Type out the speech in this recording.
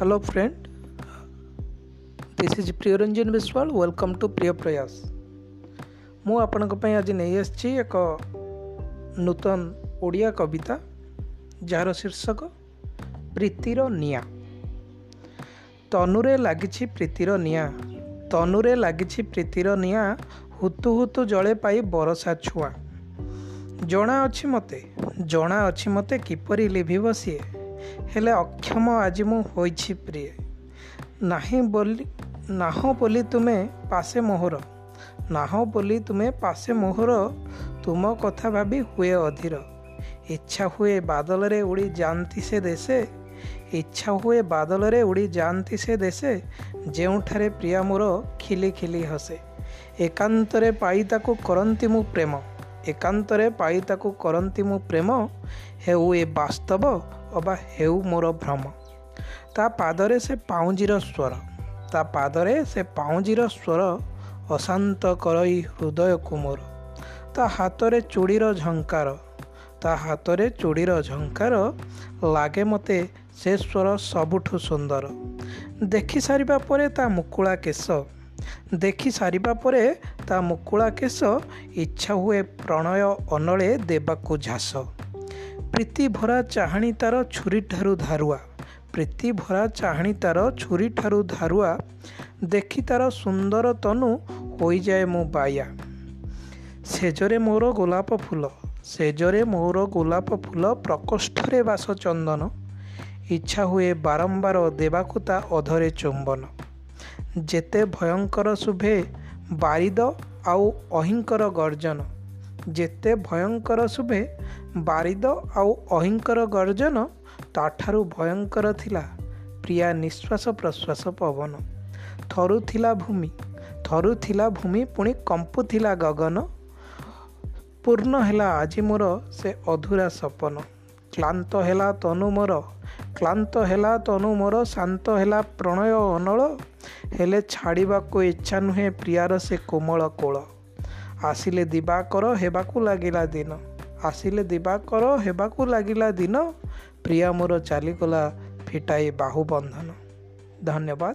Hello friend this is Priyaranjan Biswal welcome to Priya Prayas ମୁଁ ଆପଣଙ୍କ ପାଇଁ ଆଜି ନେଇ ଆସିଛି ଏକ ନୂତନ ଓଡ଼ିଆ କବିତା ଯାହାର ଶୀର୍ଷକ ପ୍ରୀତିର ନିଆଁ। ତନୁରେ ଲାଗିଛି ପ୍ରୀତିର ନିଆଁ। ତନୁରେ ଲାଗିଛି ପ୍ରୀତିର ନିଆଁ ହୁତୁ ହୁତୁ ଜଳେ ପାଇ ବରଷା ଛୁଆ। ଜଣା ଅଛି ମୋତେ ଜଣା ଅଛି ମୋତେ କିପରି ଲିଭିବ ସିଏ। ହେଲେ ଅକ୍ଷମ ଆଜି ମୁଁ ହୋଇଛି ପ୍ରିୟ। ନାହିଁ ବୋଲି ନାହ ବୋଲି ତୁମେ ପାଶେ ମୋହର। ନାହ ବୋଲି ତୁମେ ପାଶେ ମୋହର। ତୁମ କଥା ଭାବି ହୁଏ ଅଧୀର। ଇଚ୍ଛା ହୁଏ ବାଦଲରେ ଉଡ଼ି ଯାଆନ୍ତି ସେ ଦେଶେ। ଇଚ୍ଛା ହୁଏ ବାଦଲରେ ଉଡ଼ି ଯାଆନ୍ତି ସେ ଦେଶେ। ଯେଉଁଠାରେ ପ୍ରିୟା ମୋର ଖିଲି ଖିଲି ହସେ। ଏକାନ୍ତରେ ପାଇ ତାକୁ କରନ୍ତି ମୁଁ ପ୍ରେମ। ଏକାନ୍ତରେ ପାଇ ତାକୁ କରନ୍ତି ମୁଁ ପ୍ରେମ ହେଉ ଏ ବାସ୍ତବ ଅବା ହେଉ ମୋର ଭ୍ରମ। ତା ପାଦରେ ସେ ପାଉଁଜିର ସ୍ୱର ତା ପାଦରେ ସେ ପାଉଁଜିର ସ୍ୱର ଅଶାନ୍ତ କରଇ ହୃଦୟକୁ ମୋର ତା ହାତରେ ଚୁଡ଼ିର ଝଙ୍କାର ତା ହାତରେ ଚୁଡ଼ିର ଝଙ୍କାର ଲାଗେ ମୋତେ ସେ ସ୍ୱର ସବୁଠୁ ସୁନ୍ଦର। ଦେଖି ସାରିବା ପରେ ତା ମୁକୁଳା କେଶ ଦେଖି ସାରିବା ପରେ ତା ମୁକୁଳା କେଶ ଇଚ୍ଛା ହୁଏ ପ୍ରଣୟ ଅନଳେ ଦେବାକୁ ଝାସ। ପ୍ରୀତି ଭରା ଚାହାଣି ତାର ଛୁରୀଠାରୁ ଧାରୁଆ। ପ୍ରୀତି ଭରା ଚାହାଣି ତାର ଛୁରୀଠାରୁ ଧାରୁଆ। ଦେଖି ତାର ସୁନ୍ଦର ତନୁ ହୋଇଯାଏ ମୁଁ ବାୟା। ସେଜରେ ମୋର ଗୋଲାପ ଫୁଲ ସେଜରେ ମୋର ଗୋଲାପ ଫୁଲ ପ୍ରକୋଷ୍ଠରେ ବାସ ଚନ୍ଦନ ଇଚ୍ଛା ହୁଏ ବାରମ୍ବାର ଦେବାକୁ ତା ଅଧରେ ଚୁମ୍ବନ। ଯେତେ ଭୟଙ୍କର ଶୁଭେ ବାରିଦ ଆଉ ଅହିଙ୍କର ଗର୍ଜନ। ଯେତେ ଭୟଙ୍କର ଶୁଭେ ବାରିଦ ଆଉ ଅହିଙ୍କର ଗର୍ଜନ ତାଠାରୁ ଭୟଙ୍କର ଥିଲା ପ୍ରିୟା ନିଶ୍ୱାସ ପ୍ରଶ୍ୱାସ ପବନ। ଥରୁଥିଲା ଭୂମି ଥରୁଥିଲା ଭୂମି ପୁଣି କମ୍ପୁଥିଲା ଗଗନ। ପୂର୍ଣ୍ଣ ହେଲା ଆଜି ମୋର ସେ ଅଧୁରା ସପନ। କ୍ଲାନ୍ତ ହେଲା ତନୁ ମୋର କ୍ଲାନ୍ତ ହେଲା ତନୁ ମୋର ଶାନ୍ତ ହେଲା ପ୍ରଣୟ ଅନଳ। ହେଲେ ଛାଡ଼ିବାକୁ ଇଚ୍ଛା ନୁହେଁ ପ୍ରିୟାର ସେ କୋମଳ କୋଳ। ଆସିଲେ ଦିବାକର ହେବାକୁ ଲାଗିଲା ଦିନ। ଆସିଲେ ଦିବାକର ହେବାକୁ ଲାଗିଲା ଦିନ। ପ୍ରିୟା ମୋର ଚାଲିଗଲା ଫିଟାଇ ବାହୁ ବନ୍ଧନ ଧନ୍ୟବାଦ।